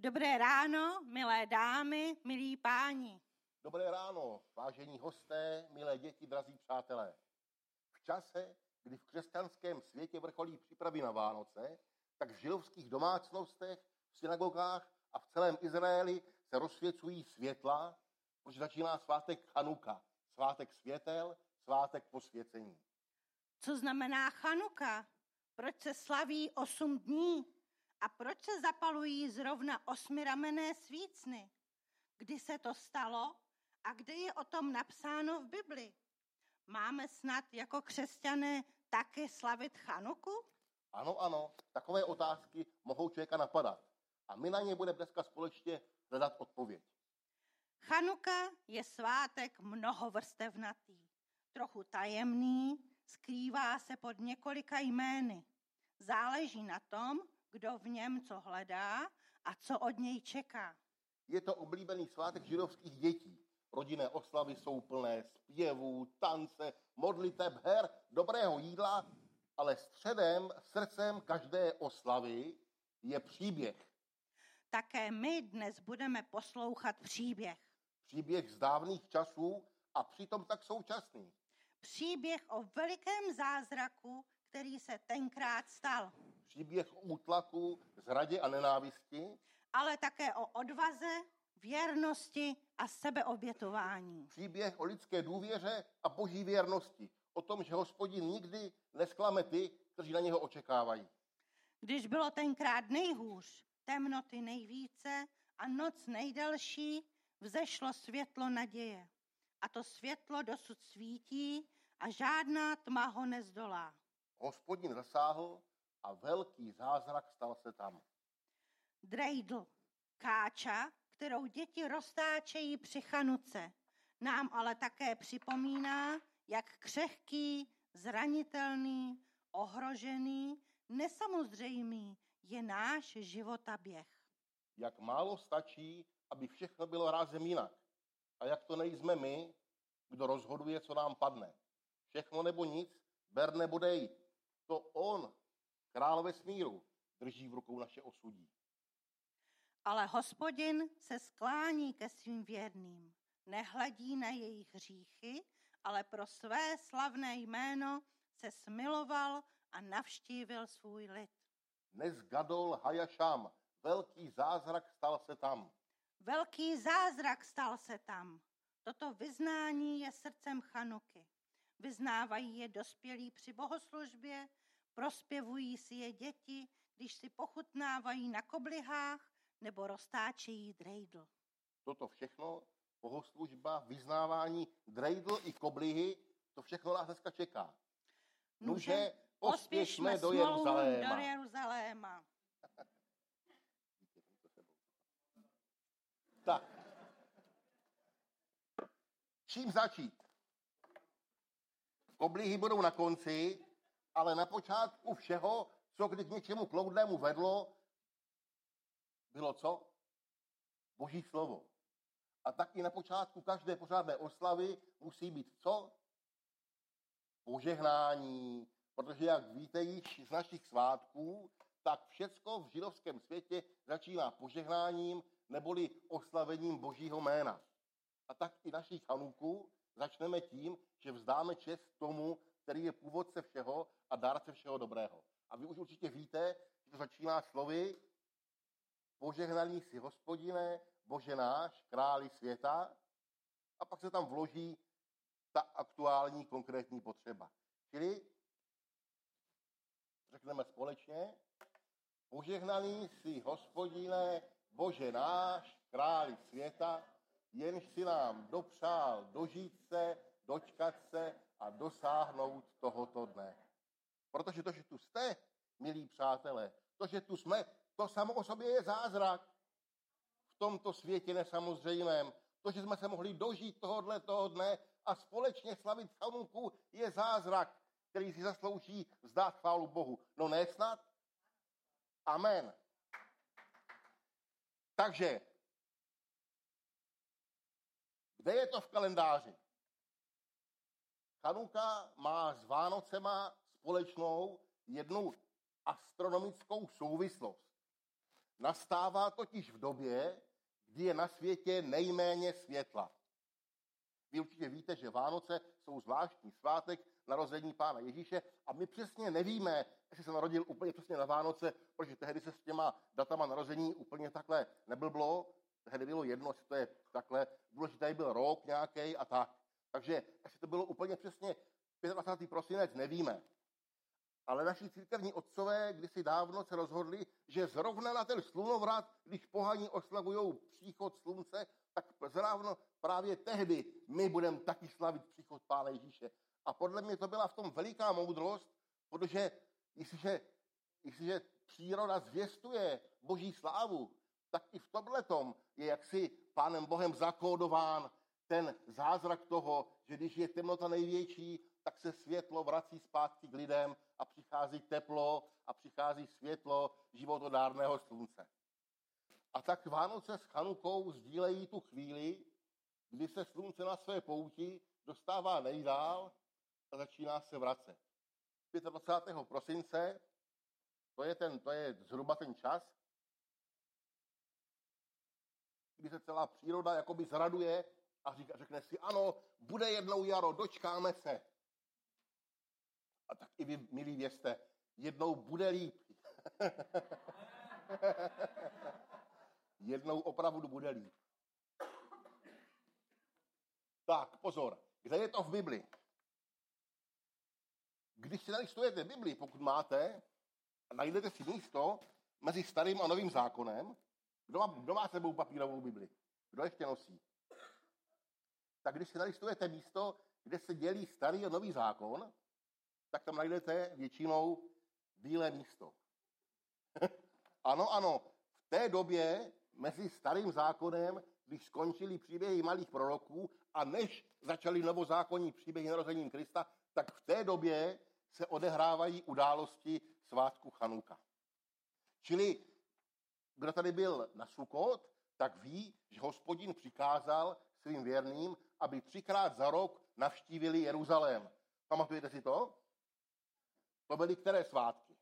Dobré ráno, milé dámy, milí páni. Dobré ráno, vážení hosté, milé děti, drazí přátelé. V čase, kdy v křesťanském světě vrcholí přípravy na Vánoce, tak v židovských domácnostech, v synagogách a v celém Izraeli se rozsvěcují světla, protože začíná svátek Chanuka, svátek světel, svátek posvěcení. Co znamená Chanuka? Proč se slaví osm dní? A proč se zapalují zrovna osmiramené svícny? Kdy se to stalo a kde je o tom napsáno v Bibli? Máme snad jako křesťané také slavit Chanuku? Ano, ano, takové otázky mohou člověka napadat. A my na ně budeme dneska společně hledat odpověď. Chanuka je svátek mnohovrstevnatý, trochu tajemný, skrývá se pod několika jmény. Záleží na tom, kdo v něm co hledá a co od něj čeká. Je to oblíbený svátek židovských dětí. Rodinné oslavy jsou plné zpěvů, tance, modliteb, her, dobrého jídla, ale středem, srdcem každé oslavy je příběh. Také my dnes budeme poslouchat příběh. Příběh z dávných časů a přitom tak současný. Příběh o velikém zázraku, který se tenkrát stal. Příběh útlaku, zradě a nenávisti. Ale také o odvaze, věrnosti a sebeobětování. Příběh o lidské důvěře a boží věrnosti. O tom, že hospodin nikdy nesklame ty, kteří na něho očekávají. Když bylo tenkrát nejhůř, temnoty nejvíce a noc nejdelší, vzešlo světlo naděje. A to světlo dosud svítí a žádná tma ho nezdolá. Hospodin zasáhl a velký zázrak stal se tam. Drejdl, káča, kterou děti roztáčejí při chanuce, nám ale také připomíná, jak křehký, zranitelný, ohrožený, nesamozřejmý je náš životaběh. Jak málo stačí, aby všechno bylo rázem jinak. A jak to nejsme my, kdo rozhoduje, co nám padne. Všechno nebo nic, ber nebo dej. To on, král vesmíru, drží v rukou naše osudí. Ale hospodin se sklání ke svým věrným. Nehledí na jejich hříchy, ale pro své slavné jméno se smiloval a navštívil svůj lid. Dnes Gadol Hajašam, velký zázrak stal se tam. Velký zázrak stal se tam. Toto vyznání je srdcem Chanuky. Vyznávají je dospělí při bohoslužbě, prospěvují si je děti, když si pochutnávají na koblihách nebo roztáčejí drejdl. Toto všechno, bohoslužba, vyznávání, drejdl i koblihy, to všechno nás dneska čeká. Nuže, pospěšme do Jeruzaléma. Do Jeruzaléma. tak. Čím začít? Koblihy budou na konci, ale na počátku všeho, co kdy k něčemu kloudnému vedlo, bylo co? Boží slovo. A taky na počátku každé pořádné oslavy musí být co? Požehnání. Protože jak víte již z našich svátků, tak všecko v židovském světě začíná požehnáním neboli oslavením Božího jména. A tak i naší Chanuku začneme tím, že vzdáme čest tomu, který je původce všeho a dárce všeho dobrého. A vy už určitě víte, že to začíná slovy požehnaný si hospodine, Bože náš, králi světa, a pak se tam vloží ta aktuální konkrétní potřeba. Čili řekneme společně, požehnaný si hospodine, Bože náš, králi světa, jenž si nám dopřál dožít se, dočkat se a dosáhnout tohoto dne. Protože to, že tu jste, milí přátelé, to, že tu jsme, to samo o sobě je zázrak v tomto světě nesamozřejmém. To, že jsme se mohli dožít tohohle toho dne a společně slavit Chanunku, je zázrak, který si zaslouží vzdát chválu Bohu. No ne snad? Amen. Takže, kde je to v kalendáři? Chanuka má s Vánocema společnou jednu astronomickou souvislost. Nastává totiž v době, kdy je na světě nejméně světla. Vy určitě víte, že Vánoce jsou zvláštní svátek narození Pána Ježíše a my přesně nevíme, jestli se narodil úplně přesně na Vánoce, protože tehdy se s těma datama narození úplně takhle neblblo. Tehdy bylo jedno, jestli to je takhle. Důležitý byl rok nějaký a tak. Takže jestli to bylo úplně přesně 25. prosinec, nevíme. Ale naši církevní otcové kdysi dávno se rozhodli, že zrovna na ten slunovrat, když pohaní oslavují příchod slunce, tak zrovna právě tehdy my budeme taky slavit příchod Pána Ježíše. A podle mě to byla v tom veliká moudrost, protože jestliže, jestliže příroda zvěstuje boží slávu, tak i v tomhletom je jaksi Pánem Bohem zakódován ten zázrak toho, že když je temnota největší, tak se světlo vrací zpátky k lidem a přichází teplo a přichází světlo životodárného slunce. A tak Vánoce s Chanukou sdílejí tu chvíli, kdy se slunce na své pouti dostává nejdál a začíná se vracet. 25. prosince, to je, ten, to je zhruba ten čas, kdy se celá příroda jakoby zraduje a říká, řekne si, ano, bude jednou jaro, dočkáme se. A tak i vy, milí vězte, jednou bude líp. jednou opravdu bude líp. Tak, pozor, kde je to v Bibli? Když si nalistujete Bibli, pokud máte, a najdete si místo mezi starým a novým zákonem, kdo má, kdo má sebou papírovou Bibli? Kdo ještě nosí? Tak když si nalistujete místo, kde se dělí starý a nový zákon, tak tam najdete většinou bílé místo. ano, ano, v té době mezi starým zákonem, když skončili příběhy malých proroků a než začaly novozákonní příběhy narozením Krista, tak v té době se odehrávají události svátku Chanuka. Čili kdo tady byl na Sukot, tak ví, že hospodin přikázal svým věrným, aby třikrát za rok navštívili Jeruzalém. Pamatujete si to? To byly které svátky?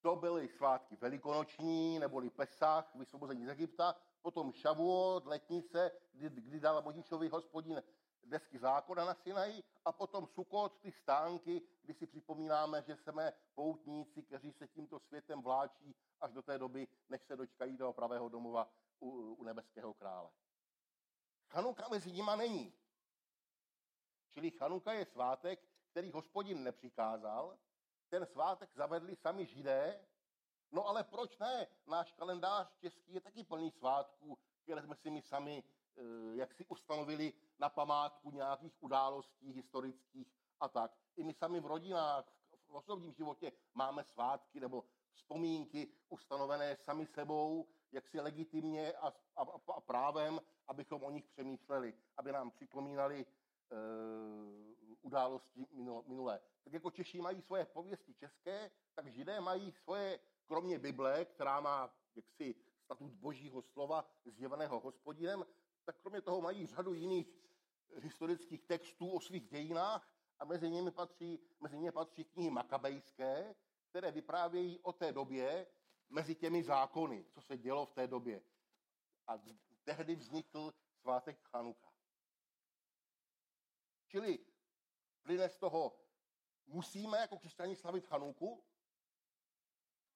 To byly svátky velikonoční, neboli Pesach, vysvobození z Egypta, potom Šavuot, letnice, kdy, kdy dal Možíšovi hospodin desky zákona na Sinaji a potom Sukot, ty stánky, kdy si připomínáme, že jsme poutníci, kteří se tímto světem vláčí až do té doby, než se dočkají toho pravého domova u, u nebeského krále. Chanuka mezi nima není. Čili Chanuka je svátek, který hospodin nepřikázal, ten svátek zavedli sami židé, no ale proč ne? Náš kalendář český je taky plný svátků, které jsme si my sami jak si ustanovili na památku nějakých událostí historických a tak. I my sami v rodinách, v osobním životě máme svátky nebo vzpomínky ustanovené sami sebou, jak si legitimně a, a, a právem, abychom o nich přemýšleli, aby nám připomínali uh, události minulé. Tak jako Češi mají svoje pověsti české, tak Židé mají svoje, kromě Bible, která má jaksi statut božího slova zjeveného hospodinem, tak kromě toho mají řadu jiných historických textů o svých dějinách a mezi nimi patří, mezi nimi patří knihy makabejské, které vyprávějí o té době mezi těmi zákony, co se dělo v té době. A tehdy vznikl svátek Chanuka. Čili plyne z toho, musíme jako křesťani slavit Chanuku?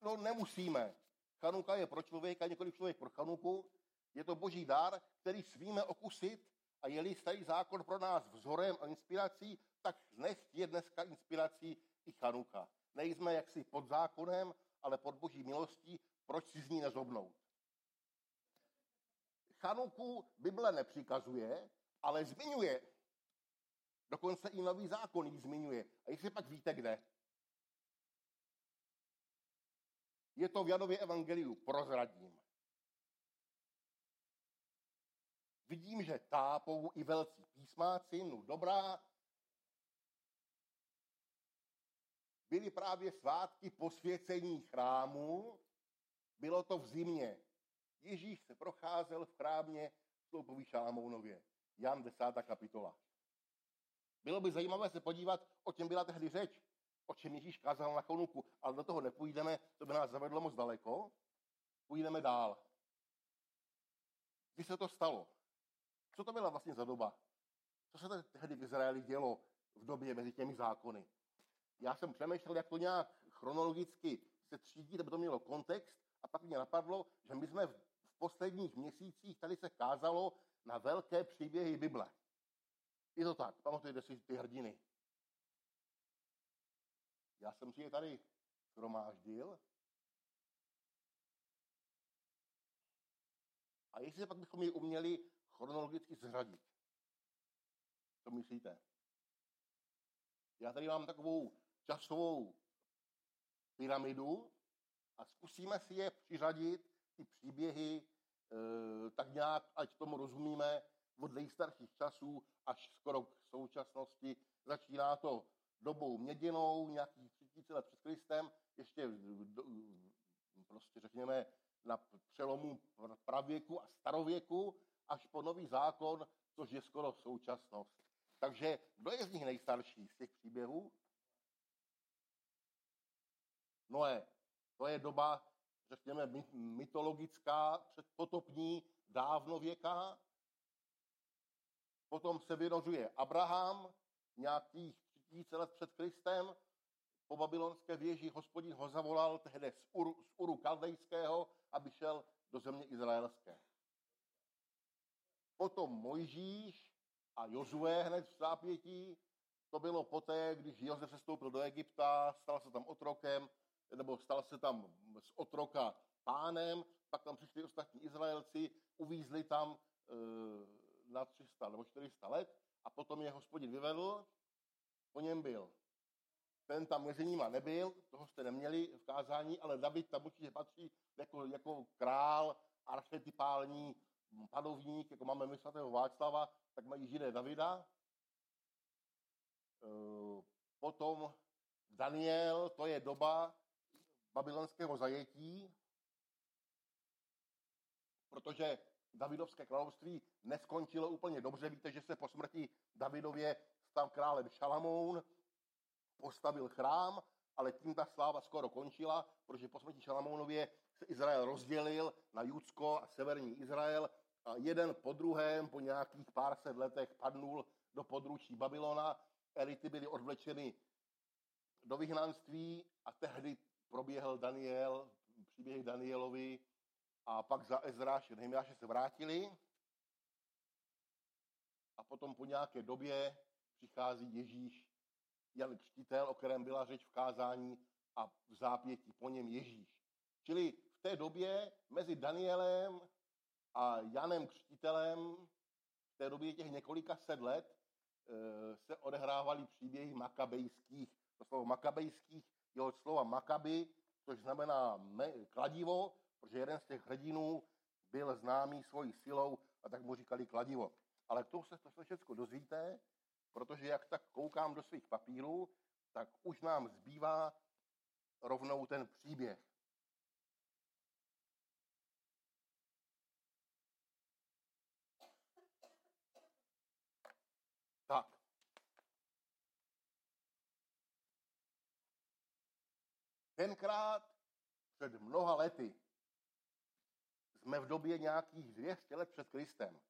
No nemusíme. Chanuka je pro člověka, několik člověk pro Chanuku. Je to boží dar, který svíme okusit a je-li starý zákon pro nás vzorem a inspirací, tak nech je dneska inspirací i Chanuka. Nejsme jaksi pod zákonem, ale pod boží milostí, proč si z ní nezobnout. Chanuku Bible nepřikazuje, ale zmiňuje. Dokonce i nový zákon ji zmiňuje. A jestli pak víte kde? Je to v Janově evangeliu, prozradím. Vidím, že tápou i velcí písmáci, no dobrá. Byly právě svátky posvěcení chrámu, bylo to v zimě. Ježíš se procházel v chrámě Sloupový Šalamounově. Jan 10. kapitola. Bylo by zajímavé se podívat, o čem byla tehdy řeč. o čem Ježíš kázal na Chanuku, ale do toho nepůjdeme, to by nás zavedlo moc daleko. Půjdeme dál. Kdy se to stalo? Co to byla vlastně za doba? Co se tehdy v Izraeli dělo v době mezi těmi zákony? Já jsem přemýšlel, jak to nějak chronologicky se třídit, aby to mělo kontext a pak mě napadlo, že my jsme v posledních měsících tady se kázalo na velké příběhy Bible. Je to tak, pamatujete si ty hrdiny. Já jsem si je tady shromáždil. A jestli pak bychom je uměli chronologicky zřadit. Co myslíte? Já tady mám takovou časovou pyramidu a zkusíme si je přiřadit, ty příběhy, e, tak nějak, ať tomu rozumíme, od nejstarších časů až skoro k současnosti. Začíná to dobou měděnou, nějakých 3000 let před Kristem, ještě prostě řekněme na přelomu pravěku a starověku, nový zákon, což je skoro současnost. Takže kdo je z nich nejstarší z těch příběhů? Noé. To je doba, řekněme, mytologická, předpotopní, dávnověká. Potom se vynořuje Abraham, nějakých tisíce let před Kristem. Po babylonské věži hospodin ho zavolal tehdy z Uru, z Uru Kaldejského, aby šel do země izraelské. Potom Mojžíš a Jozue hned v zápětí. To bylo poté, když Jozef sestoupil do Egypta, stal se tam otrokem, nebo stal se tam z otroka pánem, pak tam přišli ostatní Izraelci, uvízli tam e, na 300 nebo 400 let a potom je hospodin vyvedl, po něm byl. Ten tam mezi nima nebyl, toho jste neměli v kázání, ale David tam určitě patří jako, jako král, archetypální panovník, jako máme my svatého Václava, tak mají židé Davida. E, potom Daniel, to je doba babylonského zajetí, protože Davidovské království neskončilo úplně dobře. Víte, že se po smrti Davidově stal králem Šalamoun, postavil chrám, ale tím ta sláva skoro končila, protože po smrti Šalamounově se Izrael rozdělil na Judsko a severní Izrael jeden po druhém po nějakých pár set letech padnul do područí Babylona. Elity byly odvlečeny do vyhnanství a tehdy proběhl Daniel, příběh Danielovi a pak za Ezráše Nehemiáše se vrátili a potom po nějaké době přichází Ježíš, Jan Křtitel, o kterém byla řeč v kázání a v zápětí po něm Ježíš. Čili v té době mezi Danielem a Janem Křtitelem v té době těch několika set let e, se odehrávaly příběhy makabejských. To slovo makabejských je od slova makaby, což znamená kladivo, protože jeden z těch hrdinů byl známý svojí silou a tak mu říkali kladivo. Ale tomu se to se všechno dozvíte, protože jak tak koukám do svých papírů, tak už nám zbývá rovnou ten příběh. Tak. Tenkrát před mnoha lety jsme v době nějakých 200 let před Kristem.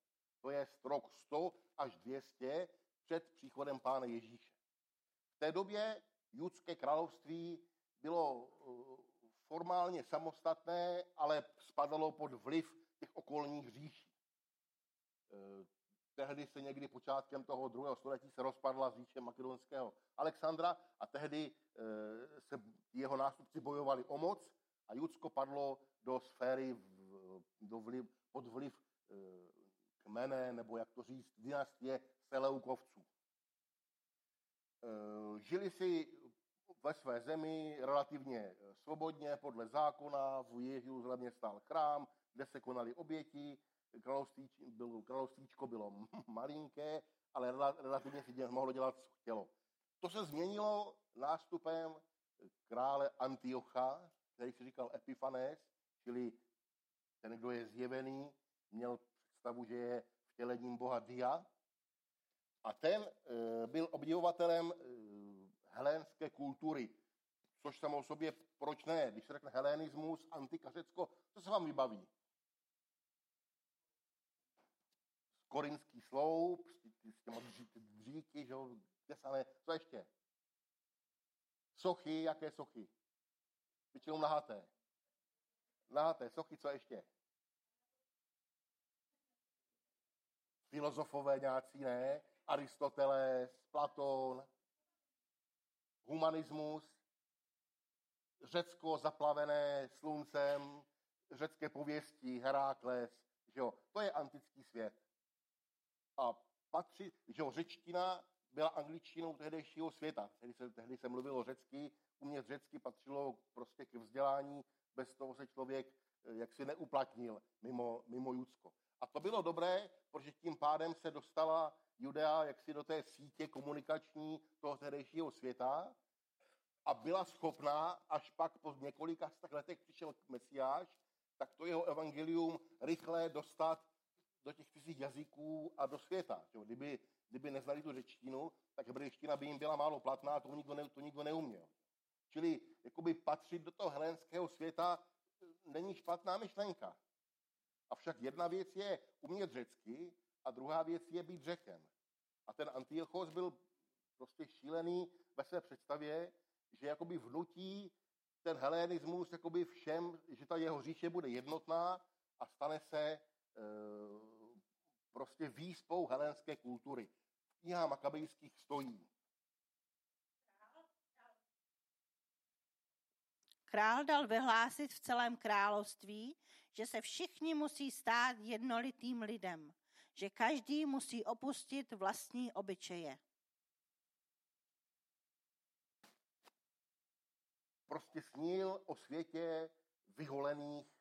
To je rok 100 až 200 před příchodem Pána Ježíše. V té době judské království bylo eh, formálně samostatné, ale spadalo pod vliv těch okolních říší. Eh, tehdy se někdy počátkem toho druhého století se rozpadla říše makedonského Alexandra a tehdy se jeho nástupci bojovali o moc a Judsko padlo do sféry do vliv, pod vliv e, kmene, nebo jak to říct, dynastie Seleukovců. E, žili si ve své zemi relativně svobodně, podle zákona, v Jeruzalémě stál chrám, kde se konaly oběti, království, bylo, královstvíčko bylo malinké, ale relativně si mohlo dělat, co chtělo. To se změnilo nástupem krále Antiocha, který si říkal Epifanes, čili ten, kdo je zjevený, měl představu, že je vtělením boha Dia. A ten e, byl obdivovatelem e, helénské kultury, což samo o sobě, proč ne? Když se řekne helenismus, antika Řecko, co se vám vybaví? Korinský sloup, s těma dříky, že jo, tesané, co ještě? Sochy, jaké sochy? Většinou nahaté. Nahaté, sochy, co ještě? Filozofové nějací, ne? Aristoteles, Platón, humanismus, Řecko zaplavené sluncem, řecké pověsti, Herákles, že jo, to je antický svět. A patří, že jo, řečtina byla angličtinou tehdejšího světa. Tehdy se, tehdy se mluvilo řecky, umět řecky patřilo prostě k vzdělání, bez toho se člověk eh, jaksi neuplatnil mimo, mimo Judsko. A to bylo dobré, protože tím pádem se dostala Judea jaksi do té sítě komunikační toho tehdejšího světa a byla schopná, až pak po několika letech přišel Mesiáš, tak to jeho evangelium rychle dostat do těch cizích jazyků a do světa. Kdyby, kdyby neznali tu řečtinu, tak hebrejština by jim byla málo platná, to nikdo, ne, to nikdo neuměl. Čili jakoby patřit do toho helenského světa e, není špatná myšlenka. Avšak jedna věc je umět řecky a druhá věc je být řekem. A ten Antiochos byl prostě šílený ve své představě, že jakoby vnutí ten helenismus jakoby všem, že ta jeho říše bude jednotná a stane se prostě výspou helenské kultury. V knihách makabejských stojí. Král dal vyhlásit v celém království, že se všichni musí stát jednolitým lidem, že každý musí opustit vlastní obyčeje. Prostě snil o světě vyholených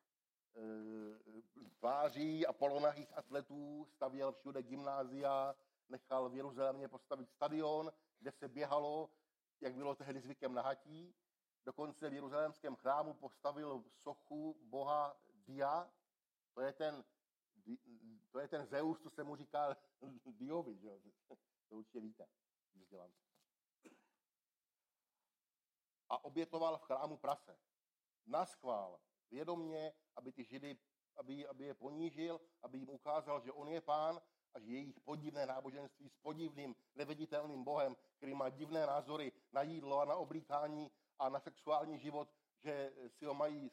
tváří a polonahých atletů, stavěl všude gymnázia, nechal v Jeruzalémě postavit stadion, kde se běhalo, jak bylo tehdy zvykem na hatí. Dokonce v jeruzalémském chrámu postavil sochu boha Dia, to je ten, to je ten Zeus, co se mu říká Diovi, že? to určitě víte, se. A obětoval v chrámu prase. Naschvál, vědomně, aby ty židy, aby, aby je ponížil, aby jim ukázal, že on je pán a že jejich podivné náboženství s podivným, neviditelným bohem, který má divné názory na jídlo a na oblíkání a na sexuální život, že si ho mají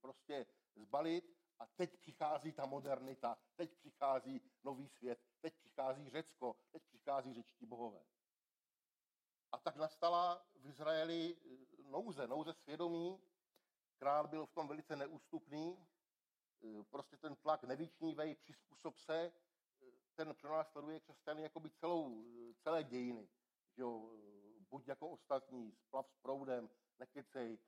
prostě zbalit a teď přichází ta modernita, teď přichází nový svět, teď přichází Řecko, teď přichází řečtí bohové. A tak nastala v Izraeli eh, nouze, nouze svědomí. Král byl v tom velice neústupný, eh, prostě ten tlak nevyčnívej, přizpůsob se, eh, ten pro nás sleduje křesťany jakoby celou, celé dějiny. Že jo, buď jako ostatní, splav s proudem, nekecej,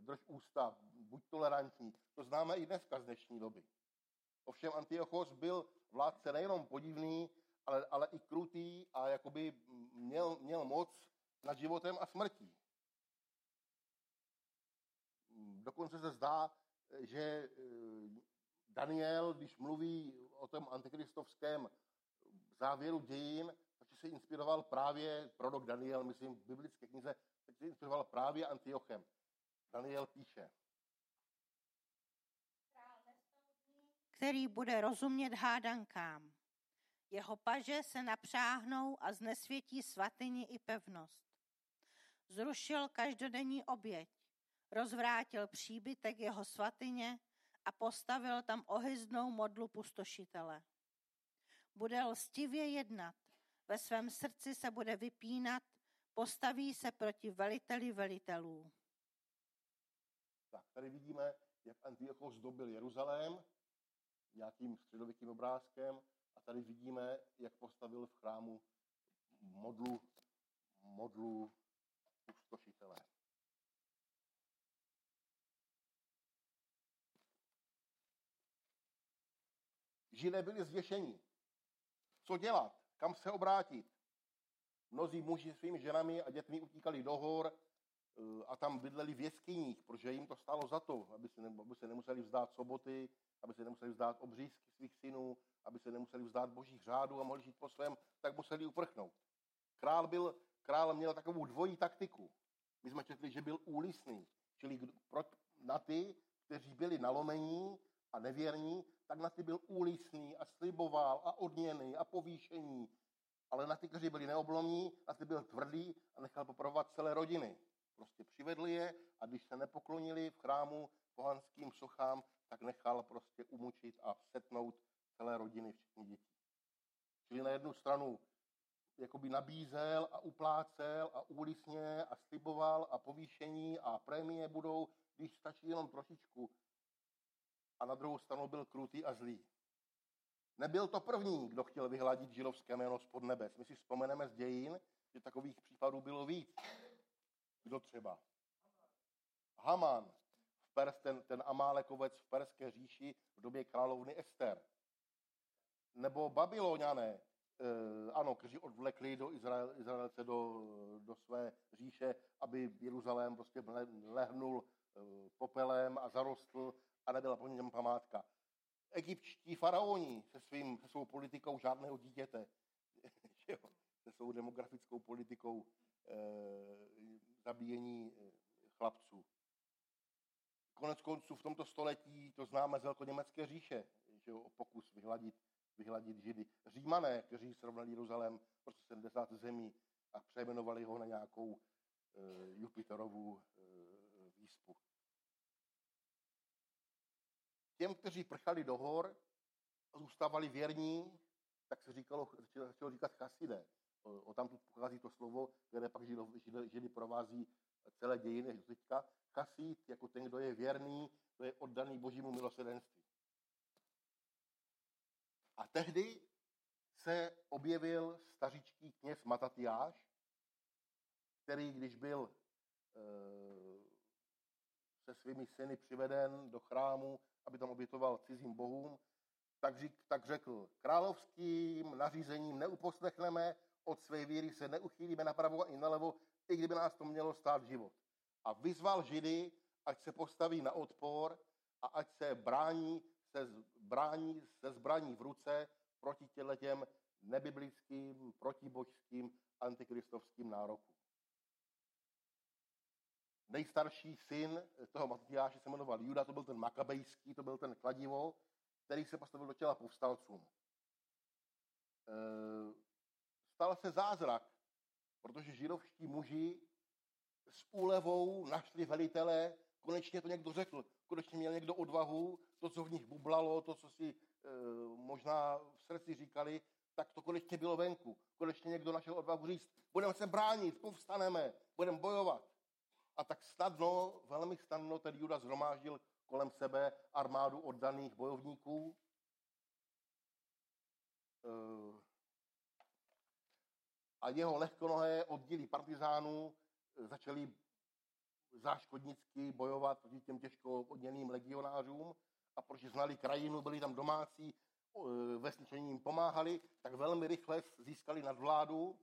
drž ústa, buď tolerantní. To známe i dneska z dnešní doby. Ovšem Antiochos byl vládce nejenom podivný, ale, ale i krutý a jakoby měl, měl moc nad životem a smrtí. Dokonce se zdá, že eh, Daniel, když mluví o tom antikristovském závěru dějin, takže se inspiroval právě prorok Daniel, myslím, v biblické knize, takže se inspiroval právě Antiochem. Daniel píše. Který bude rozumět hádankám. Jeho paže se napřáhnou a znesvětí svatyni i pevnost. Zrušil každodenní oběť, rozvrátil příbytek jeho svatyně a postavil tam ohyznou modlu pustošitele. Bude lstivě jednat, ve svém srdci se bude vypínat, postaví se proti veliteli velitelů. Tak, tady vidíme, jak Antiochos zdobil Jeruzalém nějakým středověkým obrázkem a tady vidíme, jak postavil v chrámu modlu, modlu pustošitele. Židé byli zvěšení. Co dělat? Kam se obrátit? Mnozí muži svými ženami a dětmi utíkali do hor eh, a tam bydleli v jeskyních, protože jim to stálo za to, aby se, aby se nemuseli vzdát soboty, aby se nemuseli vzdát obřízky svých synů, aby se nemuseli vzdát božích řádů a mohli žít po svém, tak museli uprchnout. Král byl, král měl takovou dvojí taktiku. My jsme četli, že byl úlisný, čili na ty, kteří byli nalomení a nevěrní, tak na ty byl úlisný a sliboval a odměny a povýšení. Ale na ty, kteří byli neoblomní, na ty byl tvrdý a nechal popravovat celé rodiny. Prostě přivedli je a když se nepoklonili v chrámu pohanským sochám, tak nechal prostě umučit a setnout celé rodiny, včetně dětí. Čili na jednu stranu jakoby nabízel a uplácel a úlisně a sliboval a povýšení a prémie budou, když stačí jenom trošičku. A na druhou stranu byl krutý a zlý. Nebyl to první, kdo chtěl vyhladit židovské jméno spod nebes. My si vzpomeneme z dějin, že takových případů bylo víc. Kdo třeba? Haman, v Pers, ten, ten Amálekovec v Perské říši v době královny Ester. Nebo Babyloniané, eh, ano, kteří odvlekli do Izrael, Izraelce do, do své říše, aby Jeruzalém prostě lehnul eh, popelem a zarostl a nebyla po něm památka. Egyptští faraoni se, svým, se svou politikou žádného dítěte, se svou demografickou politikou e, zabíjení eh, chlapců. Konec konců v tomto století to známe z Velkoněmecké říše, že jo, pokus vyhladit, vyhladit Židy. Římané, kteří srovnali Jeruzalém prostě 70 zemí a přejmenovali ho na nějakou e, Jupiterovu e, výspu. Těm, kteří prchali do hor a zůstávali věrní, tak se říkalo, začalo říkat chasidé. O, o tam tu pochází to slovo, které pak židy, židy, židy provází celé dějiny do teďka. Chasid jako ten, kdo je věrný, kdo je oddaný božímu milosedenství. A tehdy se objevil stařičký kněz Matatiáš, který, když byl e, se svými syny přiveden do chrámu aby tam obětoval cizím bohům, tak, řík, tak řekl, královským nařízením neuposlechneme, od své víry se neuchýlíme napravo ani nalevo, i kdyby nás to mělo stát život. A vyzval Židy, ať se postaví na odpor a ať se brání se, brání se zbraní v ruce proti těm nebiblickým, protibožským, antikristovským nárokům nejstarší syn toho Matiáše se jmenoval Juda, to byl ten makabejský, to byl ten kladivo, který se postavil do těla povstalcům. E, stal se zázrak, protože židovští muži s úlevou našli velitele, konečně to někdo řekl, konečně měl někdo odvahu, to, co v nich bublalo, to, co si e, možná v srdci říkali, tak to konečně bylo venku. Konečně někdo našel odvahu říct, budeme se bránit, povstaneme, budeme bojovat. A tak snadno, velmi snadno ten Judas zhromáždil kolem sebe armádu oddaných bojovníků. Eh, a jeho lehkonohé oddíly partizánů eh, začaly záškodnicky bojovat proti těm těžko odněným legionářům a protože znali krajinu, byli tam domácí, eh, vesničení jim pomáhali, tak velmi rychle získali nadvládu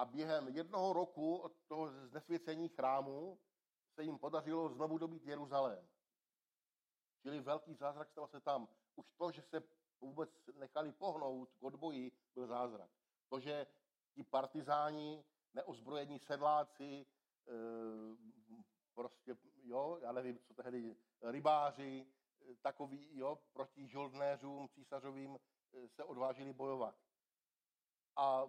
a během jednoho roku od toho znesvěcení chrámu se jim podařilo znovu dobít Jeruzalém. Čili velký zázrak stal se tam. Už to, že se vůbec nechali pohnout k odboji, byl zázrak. To, že ti partizáni, neozbrojení sedláci, e, prostě, jo, já nevím, co tehdy, rybáři, e, takový, jo, proti žoldnéřům císařovým e, se odvážili bojovat. A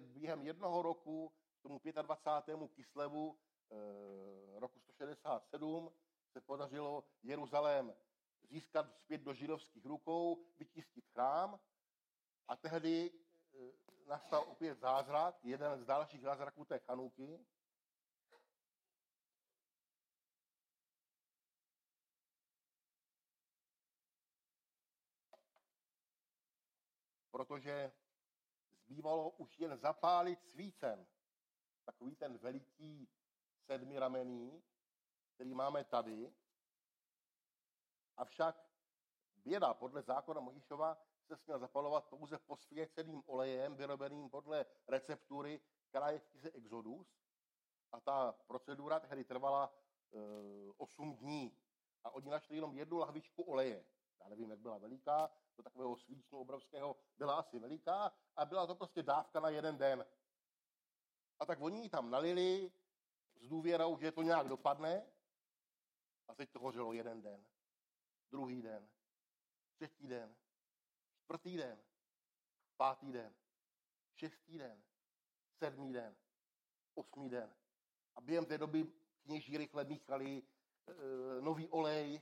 během jednoho roku, tomu 25. Kislevu e, roku 167, se podařilo Jeruzalém získat zpět do židovských rukou, vyčistit chrám a tehdy e, nastal opět zázrak, jeden z dalších zázraků té Chanuky, protože zbývalo už jen zapálit svícen. Takový ten veliký sedmiramený, který máme tady. Avšak běda podle zákona Mojišova se směl zapalovat pouze posvěceným olejem, vyrobeným podle receptury, která je v knize Exodus. A ta procedura tehdy trvala e, 8 dní. A oni našli jenom jednu lahvičku oleje. Já nevím, jak byla veliká, do takového svíčnu obrovského byla asi veliká a byla to prostě dávka na jeden den. A tak oni ji tam nalili s důvěrou, že to nějak dopadne. A teď to hořelo jeden den, druhý den, třetí den, čtvrtý den, pátý den, šestý den, sedmý den, osmý den. A během té doby kněží rychle míchali e, nový olej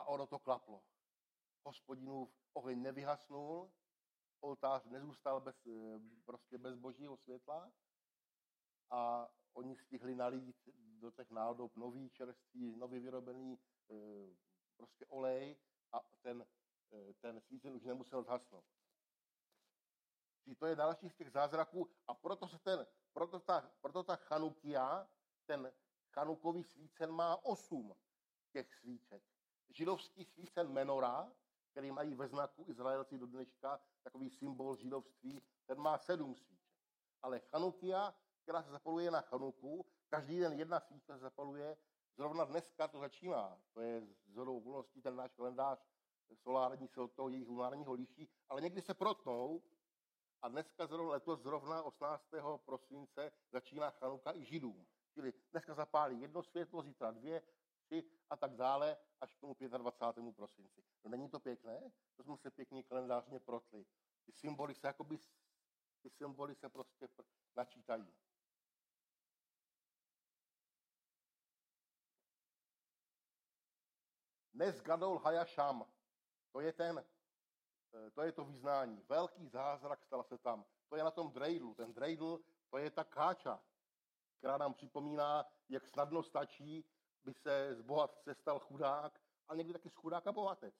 a ono to klaplo. Hospodinův oheň nevyhasnul, oltář nezůstal bez, e, prostě bez božího světla a oni stihli nalít do těch nádob nový čerstvý, nový vyrobený e, prostě olej a ten, e, ten svícen už nemusel zhasnout. Čili to je další z těch zázraků a proto, se ten, proto, ta, proto ta chanukia, ten chanukový svícen má osm těch svíček. Židovský svícen menora, který mají ve znaku Izraelci do dneška, takový symbol židovství, ten má sedm svíček. Ale chanukia, která se zapaluje na chanuku, každý den jedna svíčka se zapaluje, zrovna dneska to začíná. To je z hodou okolností ten náš kalendář solární se od toho jejich lunárního liší, ale někdy se protnou a dneska zrovna, letos zrovna 18. prosince začíná Chanuka i Židům. Čili dneska zapálí jedno světlo, zítra dvě, tři a tak dále, až k tomu 25. prosinci. No není to pěkné? To jsme se pěkně kalendářně protli. Ty symboly se jakoby, ty symboly se prostě načítají. Nes gadol hayasham. To je ten, eh, to je to vyznání. Velký zázrak stal se tam. To je na tom drejdlu. Ten drejdl, to je ta káča, která nám připomíná, jak snadno stačí, by se z bohatce stal chudák, a někdy taky z chudáka bohatec.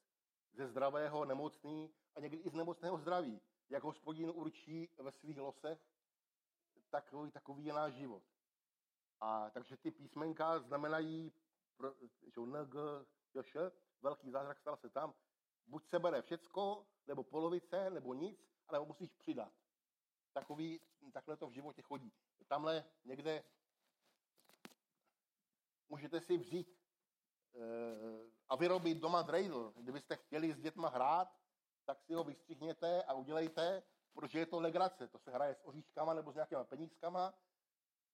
Ze zdravého nemocný a někdy i z nemocného zdraví. Jak hospodin určí ve svých losech, takový, takový je náš život. A takže ty písmenka znamenají, že NG, još, velký zázrak stal se tam, buď se bere všecko, nebo polovice, nebo nic, ale musíš přidat. Takový, takhle to v životě chodí. Tamhle někde můžete si vzít e, a vyrobit doma dreidl. Kdybyste chtěli s dětma hrát, tak si ho vystřihněte a udělejte, protože je to legrace. To se hraje s oříškama nebo s nějakýma penízkama.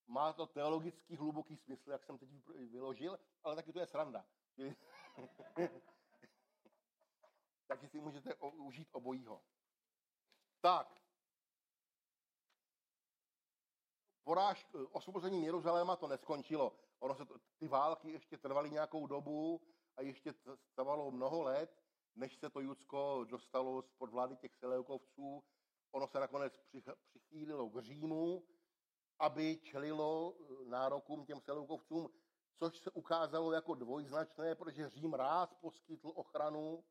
Má to teologický hluboký smysl, jak jsem teď vyložil, ale taky to je sranda. Takže si můžete užít obojího. Tak. Poráž, osvobozením Jeruzaléma to neskončilo. Ono se to, ty války ještě trvaly nějakou dobu a ještě trvalo mnoho let, než se to Judsko dostalo pod vlády těch Seleukovců. Ono se nakonec přichýlilo k Římu, aby čelilo eh, nárokům těm Seleukovcům, což se ukázalo jako dvojznačné, protože Řím rád poskytl ochranu,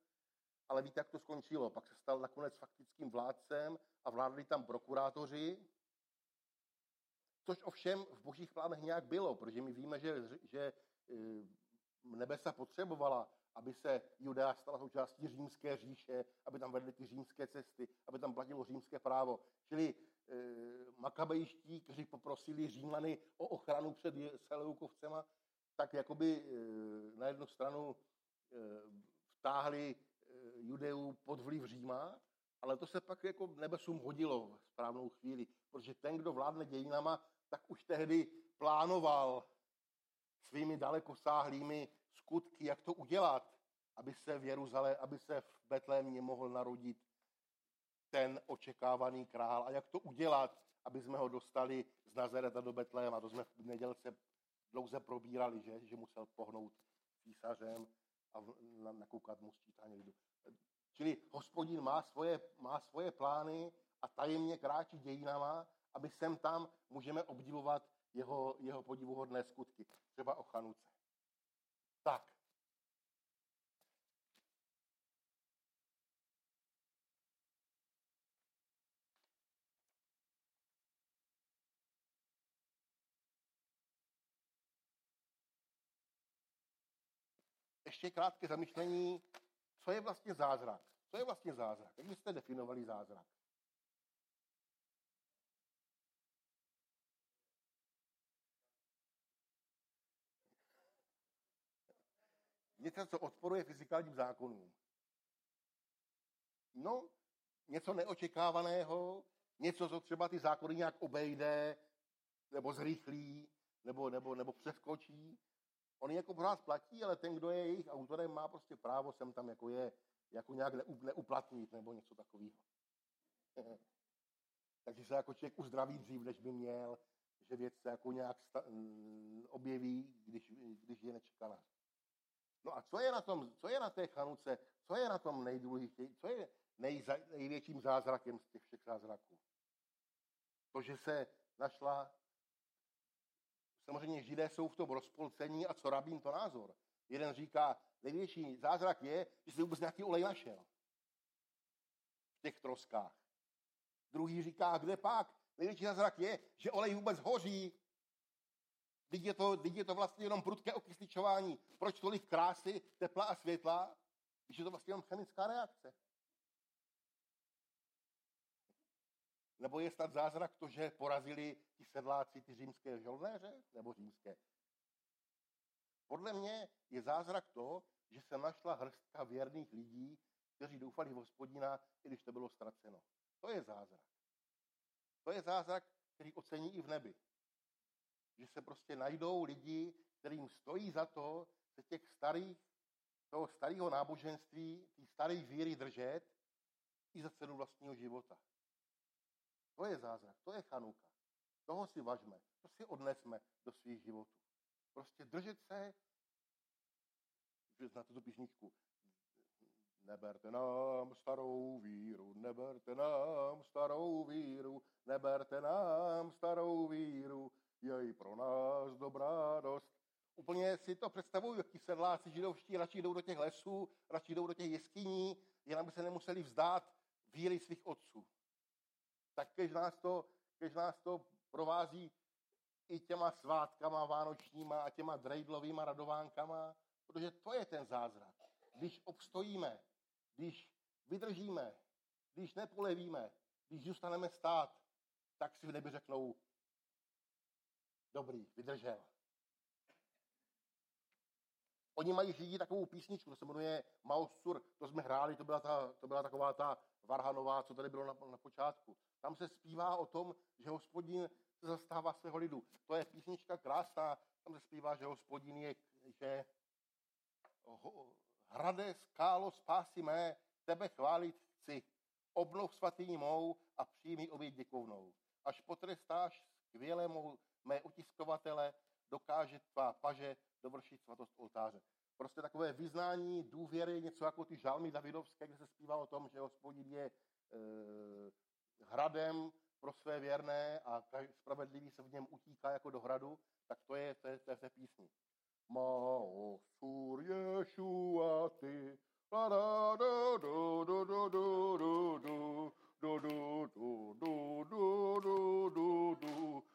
ale víte, jak to skončilo. Pak se stal nakonec faktickým vládcem a vládli tam prokurátoři, což ovšem v božích plánech nějak bylo, protože my víme, že, že eh, nebesa potřebovala, aby se Judea stala součástí římské říše, aby tam vedly ty římské cesty, aby tam platilo římské právo. Čili e, makabejští, kteří poprosili Římany o ochranu před Seleukovcema, tak jakoby e, na jednu stranu e, vtáhli e, Judeu pod vliv Říma, ale to se pak jako nebesům hodilo v správnou chvíli, protože ten, kdo vládne dějinama, tak už tehdy plánoval svými dalekosáhlými skutky, jak to udělat, aby se v Jeruzalé, aby se v Betlémě mohl narodit ten očekávaný král a jak to udělat, aby jsme ho dostali z Nazareta do Betléma. To jsme v nedělce dlouze probírali, že, že musel pohnout císařem a nakoukat mu sčítání lidu. Čili hospodin má svoje, má svoje plány a tajemně kráčí dějinama, aby sem tam můžeme obdivovat jeho, jeho podivuhodné skutky. Třeba o Chanuce. Tak. Ještě krátké zamyšlení, co je vlastně zázrak. Co je vlastně zázrak? Jak byste definovali zázrak? Něco, co odporuje fyzikálním zákonům. No, něco neočekávaného, něco, co třeba ty zákony nějak obejde, nebo zrychlí, nebo, nebo, nebo přeskočí. Oni jako pořád platí, ale ten, kdo je jejich autorem, má prostě právo sem tam jako je jako nějak neuplatnit nebo něco takového. Takže se jako člověk uzdraví dřív, než by měl, že věc se jako nějak mm, objeví, když, když je nečekaná. No a co je na tom, co je na té chanuce, co je na tom nejdůležitější, co je nejza, největším zázrakem z těch všech zázraků? To, že se našla, samozřejmě židé jsou v tom rozpolcení a co rabín to názor. Jeden říká, největší zázrak je, že se vůbec nějaký olej našel v těch troskách. Druhý říká, kde pak? Největší zázrak je, že olej vůbec hoří. Teď je to, teď je to vlastně jenom prudké okysličování. Proč tolik krásy, tepla a světla, když je to vlastně jenom chemická reakce? Nebo je snad zázrak to, že porazili ti sedláci ty římské žolnéře? Nebo římské? Podle mě je zázrak to, že se našla hrstka věrných lidí, kteří doufali v hospodina, i když to bylo ztraceno. To je zázrak. To je zázrak, který ocení i v nebi. Že se prostě najdou lidi, kterým stojí za to se těch starých, toho starého náboženství, té staré víry držet i za cenu vlastního života. To je zázrak, to je chanuka. Toho si važme, to si odnesme do svých životů. Prostě držet se, na tuto písničku, Neberte nám starou víru, neberte nám starou víru, neberte nám starou víru, jej pro nás dobrá dost. Úplně si to představuju, jak ti sedláci židovští radši jdou do těch lesů, radši jdou do těch jeskyní, jen aby se nemuseli vzdát víry svých otců. Tak když nás to, když nás to provází i těma svátkama vánočníma a těma drejdlovýma radovánkama, protože to je ten zázrak. Když obstojíme, když vydržíme, když nepolevíme, když zůstaneme stát, tak si v nebi řeknou, dobrý, vydržel. Oni mají řídit takovou písničku, to se jmenuje Mausur, to jsme hráli, to byla, ta, to byla taková ta Varhanová, co tady bylo na, na počátku. Tam se zpívá o tom, že hospodin se zastává svého lidu. To je písnička krásná, tam se zpívá, že hospodin je, že hrade, skálo, spásy mé, tebe chválit chci. Obnov svatý mou a přijmi oběť děkovnou. Až potrestáš skvělé mou, mé utiskovatele, dokáže tvá paže dovršit svatost oltáře. Prostě takové vyznání, důvěry, něco jako ty žalmy Davidovské, kde se zpívá o tom, že hospodin je e, hradem pro své věrné a spravedlivý se v něm utíká jako do hradu, tak to je té, té, té písni. Maosur Yeshua ty, la da do do do do do do do do do do do do do do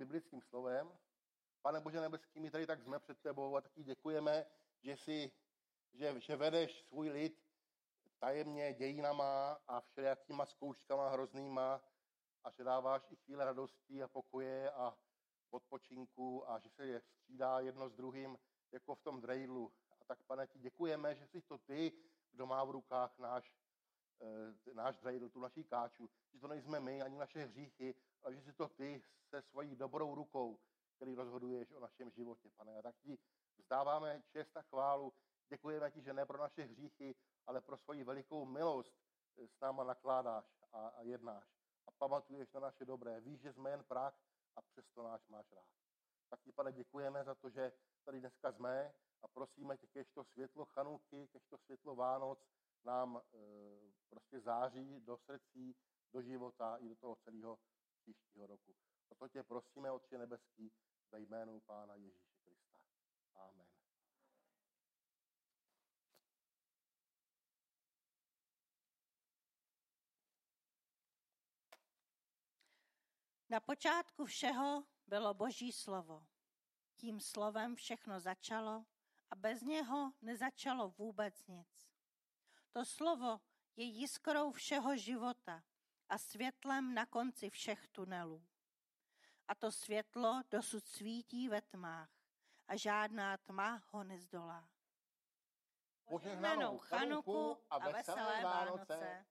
biblickým slovem. Pane Bože nebeský, my tady tak jsme před tebou a taky děkujeme, že, si, že, že vedeš svůj lid tajemně dějinama a všelijakýma zkouškama hroznýma a že dáváš i chvíle radosti a pokoje a odpočinku a že se je střídá jedno s druhým jako v tom drejdlu. A tak, pane, ti děkujeme, že jsi to ty, kdo má v rukách náš, e, náš drejdl, tu naší káču. Že to nejsme my, ani naše hříchy, ale že jsi to ty se svojí dobrou rukou, který rozhoduješ o našem životě, pane. A tak ti vzdáváme čest a chválu. Děkujeme ti, že ne pro naše hříchy, ale pro svoji velikou milost s náma nakládáš a, a jednáš. A pamatuješ na naše dobré. Víš, že jsme jen prach a přesto náš máš rád. Tak ti, pane, děkujeme za to, že tady dneska jsme a prosíme tě, kež to světlo Chanuky, kež to světlo Vánoc nám e, prostě září do srdcí, do života i do toho celého příštího roku. O to tě prosíme, Otče nebeský, ve jménu Pána Ježíše Krista. Amen. Na počátku všeho bylo Boží slovo. Tím slovem všechno začalo a bez něho nezačalo vůbec nic. To slovo je jiskrou všeho života a světlem na konci všech tunelů. A to světlo dosud svítí ve tmách a žádná tma ho nezdolá. Požehnanou Chanuku a veselé Vánoce.